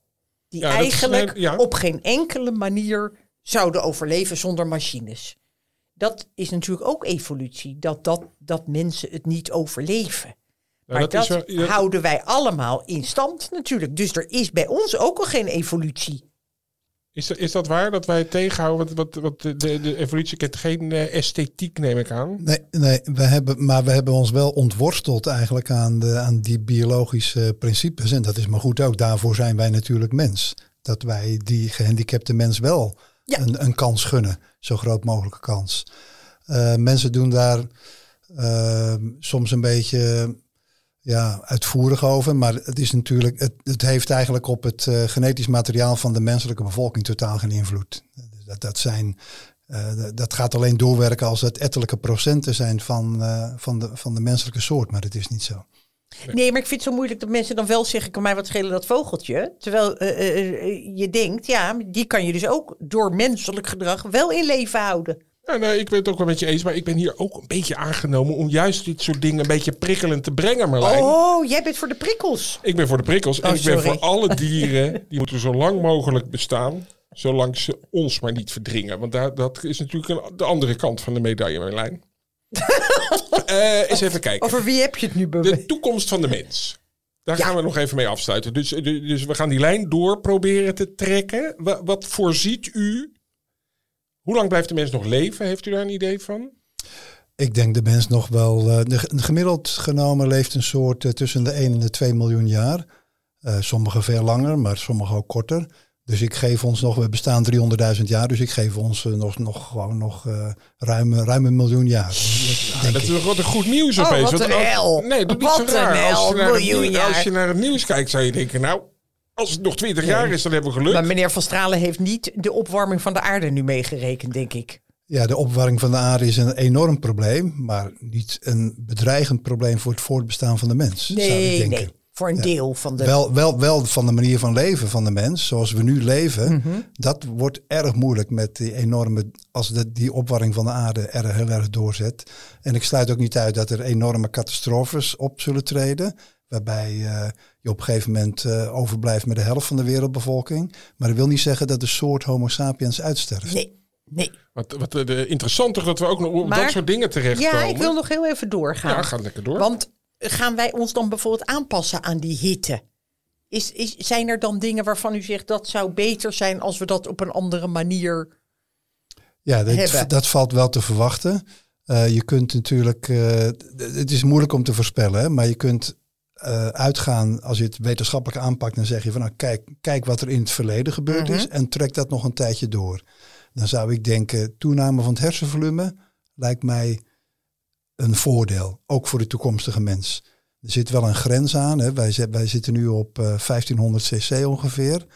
Die Ja, dat is, eigenlijk ja. op geen enkele manier zouden overleven zonder machines. Dat is natuurlijk ook evolutie, dat, dat, dat mensen het niet overleven. Maar dat dat, is wel- dat- houden wij allemaal in stand natuurlijk. Dus er is bij ons ook al geen evolutie. Is, dat- is dat waar dat wij tegenhouden? Want, wat, wat de, de, de evolutie kent geen eh, esthetiek, neem ik aan. Nee, nee we hebben, maar we hebben ons wel ontworsteld eigenlijk aan, de, aan die biologische principes. En dat is maar goed ook. Daarvoor zijn wij natuurlijk mens. Dat wij die gehandicapte mens wel Ja. een, een kans gunnen. Zo groot mogelijke kans. Eh, mensen doen daar eh, soms een beetje ja, uitvoerig over. Maar het is natuurlijk, het, het heeft eigenlijk op het eh, genetisch materiaal van de menselijke bevolking totaal geen invloed. Dat, dat zijn eh, dat gaat alleen doorwerken als het ettelijke procenten zijn van, eh, van, de, van de menselijke soort, maar dat is niet zo. Nee, maar ik vind het zo moeilijk dat mensen dan wel zeggen: kan mij wat schelen dat vogeltje? Terwijl je denkt, ja, die kan je dus ook door menselijk gedrag wel in leven houden. Ja, nou, ik ben het ook wel met je eens, maar ik ben hier ook een beetje aangenomen om juist dit soort dingen een beetje prikkelend te brengen, Marlijn. Oh, jij bent voor de prikkels. Ik ben voor de prikkels en Oh, ik ben voor alle dieren, die moeten zo lang mogelijk bestaan, zolang ze ons maar niet verdringen. Want daar, dat is natuurlijk een, de andere kant van de medaille, Marlijn. Eh eens even kijken. Over wie heb je het nu, Bubbe? De toekomst van de mens. Daar Ja. gaan we nog even mee afsluiten. Dus, dus we gaan die lijn door proberen te trekken. Wat, wat voorziet u? Hoe lang blijft de mens nog leven? Heeft u daar een idee van? Ik denk de mens nog wel, eh, de, de gemiddeld genomen leeft een soort eh, tussen de 1 en de 2 miljoen jaar. Eh sommigen veel langer, maar sommigen ook korter. Dus ik geef ons nog, we bestaan 300.000 jaar, dus ik geef ons nog, nog gewoon nog uh, ruim, ruim een miljoen jaar. Ja, dat is toch wat een goed nieuws oh, opeens. Wat een hel. Nee, dat is niet zo raar. Als je, naar het, als je naar het nieuws kijkt, zou je denken, nou, als het nog 20 jaar is, dan hebben we geluk. Maar meneer Van Stralen heeft niet de opwarming van de aarde nu meegerekend, denk ik. Ja, de opwarming van de aarde is een enorm probleem, maar niet een bedreigend probleem voor het voortbestaan van de mens. Nee, zou ik denken. nee. Voor een deel van de. Wel, wel, wel van de manier van leven van de mens, zoals we nu leven. Mhm. Dat wordt erg moeilijk met die enorme. Als de, die opwarming van de aarde er heel erg doorzet. En ik sluit ook niet uit dat er enorme catastrofes op zullen treden. Waarbij uh, je op een gegeven moment uh, overblijft met de helft van de wereldbevolking. Maar dat wil niet zeggen dat de soort Homo sapiens uitsterft. Nee. Nee. Wat, wat de, eh, interessanter dat we ook nog op dat soort dingen terechtkomen. Ja, ik wil nog heel even doorgaan. Ja, ga lekker door. Want gaan wij ons dan bijvoorbeeld aanpassen aan die hitte? Is, is, zijn er dan dingen waarvan u zegt dat zou beter zijn als we dat op een andere manier ja, dat, dat valt wel te verwachten. Uh, je kunt natuurlijk, uh, het is moeilijk om te voorspellen, maar je kunt uh, uitgaan, als je het wetenschappelijk aanpakt, dan zeg je van nou kijk, kijk wat er in het verleden gebeurd is mhm. en trek dat nog een tijdje door. Dan zou ik denken, toename van het hersenvolume lijkt mij een voordeel, ook voor de toekomstige mens. Er zit wel een grens aan. Hè. Wij, wij zitten nu op uh, 1500 cc ongeveer.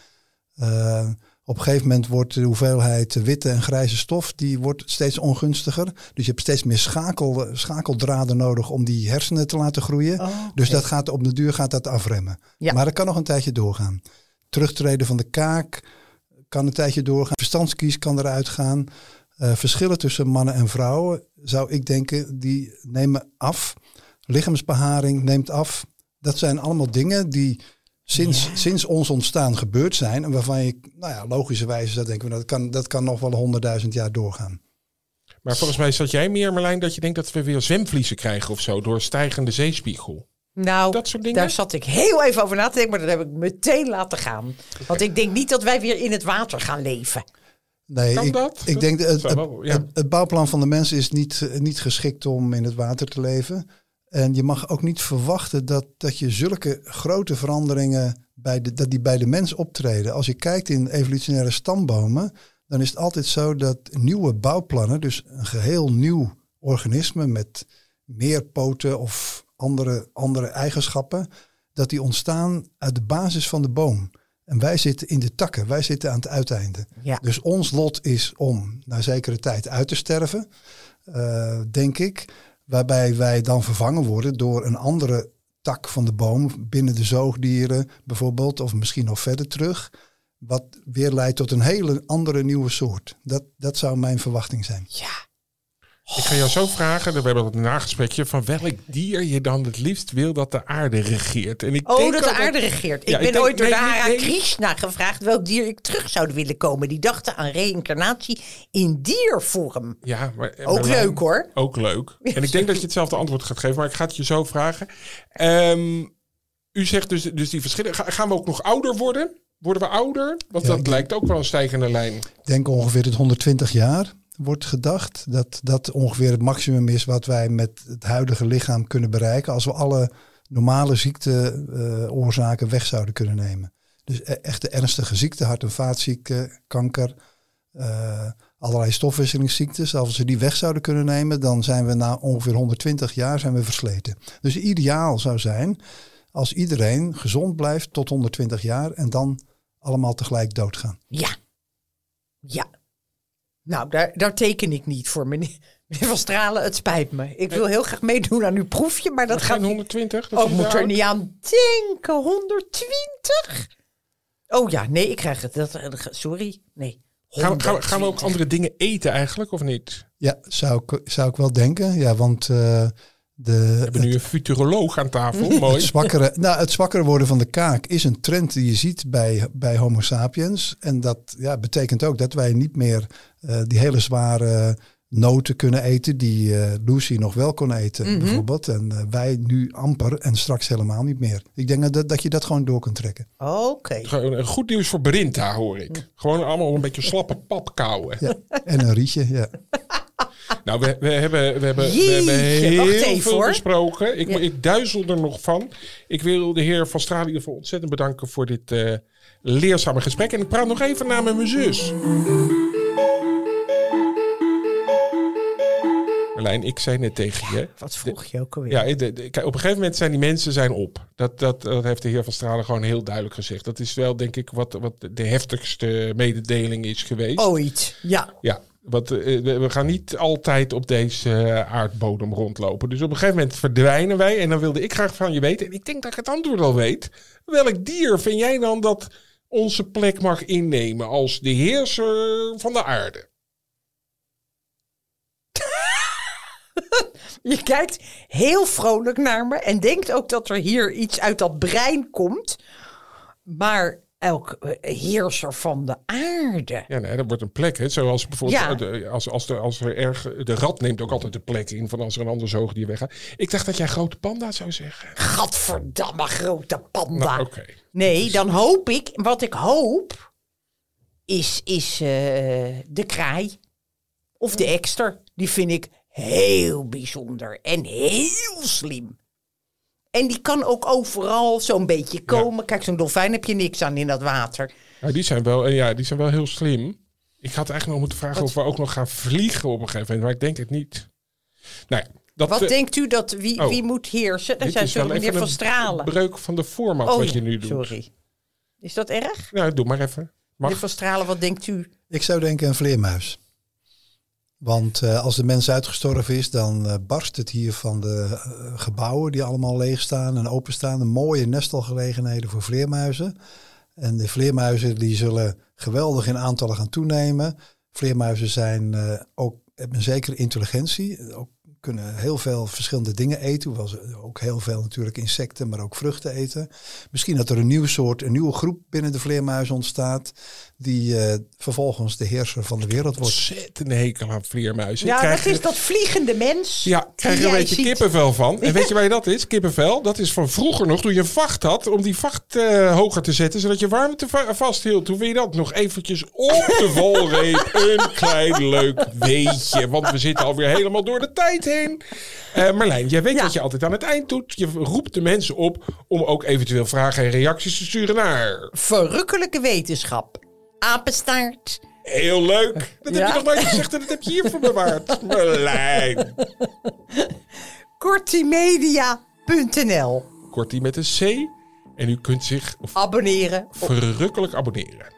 Uh, op een gegeven moment wordt de hoeveelheid witte en grijze stof die wordt steeds ongunstiger. Dus je hebt steeds meer schakel, schakeldraden nodig om die hersenen te laten groeien. Oh, dus dat gaat, op de duur gaat dat afremmen. Maar dat kan nog een tijdje doorgaan. Terugtreden van de kaak kan een tijdje doorgaan. Verstandskies kan eruit gaan. Uh, verschillen tussen mannen en vrouwen zou ik denken, die nemen af. Lichaamsbeharing neemt af. Dat zijn allemaal dingen die sinds, sinds ons ontstaan gebeurd zijn. En waarvan je, nou ja, logischerwijze zou denken, dat kan, dat kan nog wel honderdduizend jaar doorgaan. Maar volgens mij zat jij meer, Marlijn, dat je denkt dat we weer zwemvliezen krijgen of zo door stijgende zeespiegel. Nou, dat soort dingen? daar zat ik heel even over na te denken, maar dat heb ik meteen laten gaan. Want ik denk niet dat wij weer in het water gaan leven. Nee, ik, dat? ik denk het, het, het, het, bouwplan van de mens is niet, niet geschikt om in het water te leven. En je mag ook niet verwachten dat, dat je zulke grote veranderingen bij de, dat die bij de mens optreden. Als je kijkt in evolutionaire stambomen, dan is het altijd zo dat nieuwe bouwplannen, dus een geheel nieuw organisme met meer poten of andere, andere eigenschappen, dat die ontstaan uit de basis van de boom. En wij zitten in de takken, wij zitten aan het uiteinde. Ja. Dus ons lot is om na zekere tijd uit te sterven, uh, denk ik. Waarbij wij dan vervangen worden door een andere tak van de boom binnen de zoogdieren bijvoorbeeld, of misschien nog verder terug. Wat weer leidt tot een hele andere nieuwe soort. Dat, dat zou mijn verwachting zijn. Ja, ik ga jou zo vragen, we hebben een nagesprekje, van welk dier je dan het liefst wil dat de aarde regeert. En ik oh, denk dat de aarde regeert. Ik ben ooit door de Hara Krishna gevraagd welk dier ik terug zou willen komen. Die dachten aan reïncarnatie in diervorm. Ja, maar, ook leuk hoor. Ook leuk. En ik denk dat je hetzelfde antwoord gaat geven, maar ik ga het je zo vragen. Um, u zegt dus, dus die verschillen. Gaan we ook nog ouder worden? Worden we ouder? Want dat lijkt ook wel een stijgende lijn. Ik denk ongeveer het 120 jaar wordt gedacht. Dat dat ongeveer het maximum is wat wij met het huidige lichaam kunnen bereiken. Als we alle normale ziekteoorzaken weg zouden kunnen nemen. Dus e-, echte ernstige ziekten, hart- en vaatziekten, kanker, uh, allerlei stofwisselingsziektes. Als we die weg zouden kunnen nemen, dan zijn we na ongeveer 120 jaar zijn we versleten. Dus ideaal zou zijn als iedereen gezond blijft tot 120 jaar en dan allemaal tegelijk doodgaan. Ja. Ja, nou, daar, daar teken ik niet voor, meneer, meneer Van Stralen. Het spijt me. Ik wil heel graag meedoen aan uw proefje, maar dat gaat... 120? Dat oh, moet er niet aan denken. 120? Oh ja, nee, ik krijg het. Dat, sorry, nee. Gaan, gaan, gaan, we ook andere dingen eten eigenlijk, of niet? Ja, zou ik, zou ik wel denken. Ja, want... Uh, de, we hebben nu een futuroloog aan tafel. Mooi. Het zwakkere, nou, het zwakker worden van de kaak is een trend die je ziet bij, bij Homo sapiens. En dat ja, betekent ook dat wij niet meer uh, die hele zware noten kunnen eten die uh, Lucy nog wel kon eten, mm -hmm. bijvoorbeeld. En uh, wij nu amper en straks helemaal niet meer. Ik denk dat, dat je dat gewoon door kunt trekken. Oké. Okay. Goed nieuws voor Berinta, hoor ik. Gewoon allemaal een beetje slappe pap kouwen. Ja, en een rietje, ja. Nou, we, we, hebben, we, hebben, we hebben heel veel besproken. Ik, ja. ik duizel er nog van. Ik wil de heer Van Stralen voor ontzettend bedanken voor dit, uh, leerzame gesprekken. En ik praat nog even na met mijn zus. Marlijn, ik zei net tegen je. Wat vroeg je ook alweer? Ja, de- de- kijk, op een gegeven moment zijn die mensen zijn op. Dat, dat, dat heeft de heer Van Stralen gewoon heel duidelijk gezegd. Dat is wel, denk ik, wat, wat de heftigste mededeling is geweest. Ooit, ja. Ja, eh, we we gaan niet altijd op deze eh, aardbodem rondlopen. Dus op een gegeven moment verdwijnen wij. En dan wilde ik graag van je weten. En ik denk dat ik het antwoord al weet. Welk dier vind jij dan dat onze plek mag innemen als de heerser van de aarde? Je kijkt heel vrolijk naar me en denkt ook dat er hier iets uit dat brein komt. Maar elk eh, heerser van de aarde. Ja, nee, dat wordt een plek. Hè. Zoals bijvoorbeeld Ja. eh, de- als, als, de, als er erg, de rat neemt ook altijd de plek in van als er een ander zoogdier weggaat. Ik dacht dat jij grote panda zou zeggen. Gadverdamme grote panda. Nou. Nee, dan hoop ik, wat ik hoop, is, is eh, de kraai. Of de ekster. Die vind ik heel bijzonder en heel slim. En die kan ook overal zo'n beetje komen. Kijk, zo'n dolfijn heb je niks aan in dat water. Ja, die zijn wel, ja, die zijn wel heel slim. Ik had eigenlijk nog moeten vragen of we ook nog gaan vliegen op een gegeven moment, maar ik denk het niet. Nou ja, dat, Wat eh, denkt u dat wie, oh. wie moet heersen? Dat zijn is wel zo meneer Van een Stralen. breuk van de format Oh wat ja, je nu doet. sorry. Is dat erg? Nou, doe maar even. Meneer Mag. Van Stralen, wat denkt u? Ik zou denken een vleermuis. Want eh, als de mens uitgestorven is, dan eh, barst het hier van de eh, gebouwen die allemaal leeg staan en openstaan. Een mooie nestelgelegenheden voor vleermuizen. En de vleermuizen die zullen geweldig in aantallen gaan toenemen. Vleermuizen zijn ook, hebben een zekere intelligentie. Ook kunnen heel veel verschillende dingen eten. Hoewel ze ook heel veel natuurlijk insecten, maar ook vruchten eten. Misschien dat er een nieuw soort, een nieuwe groep binnen de vleermuizen ontstaat. Die eh, vervolgens de heerser van de wereld wordt. Ontzettend hekel aan vleermuizen. Ja, krijg dat is dat vliegende mens. Ja, krijg er die een beetje ziet. kippenvel van. En weet je waar je dat is? Kippenvel. Dat is van vroeger nog, toen je een vacht had, om die vacht eh, hoger te zetten, zodat je warmte va- vasthield. Toen wil je dat nog eventjes op de valreep. Een klein leuk weetje. Want we zitten alweer helemaal door de tijd heen. Eh, Marlijn, jij weet Ja. wat je altijd aan het eind doet. Je roept de mensen op om ook eventueel vragen en reacties te sturen naar... Verrukkelijke wetenschap. Apenstaart. Heel leuk. Dat heb Ja. je nog nooit gezegd en dat heb je hier voor bewaard. Marlijn. Kortimedia.nl Kortie met een C. En u kunt zich Abonneren. verrukkelijk abonneren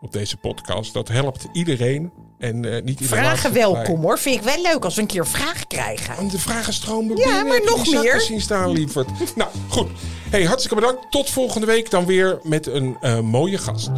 op deze podcast. Dat helpt iedereen. En eh, niet iedereen. Vragen welkom hoor. Vind ik wel leuk als we een keer vragen krijgen. En de vragen stromen Ja, binnen. maar nog meer? zien staan, lieverd. nou, goed. Hey, hartstikke bedankt. Tot volgende week dan weer met een eh, mooie gast.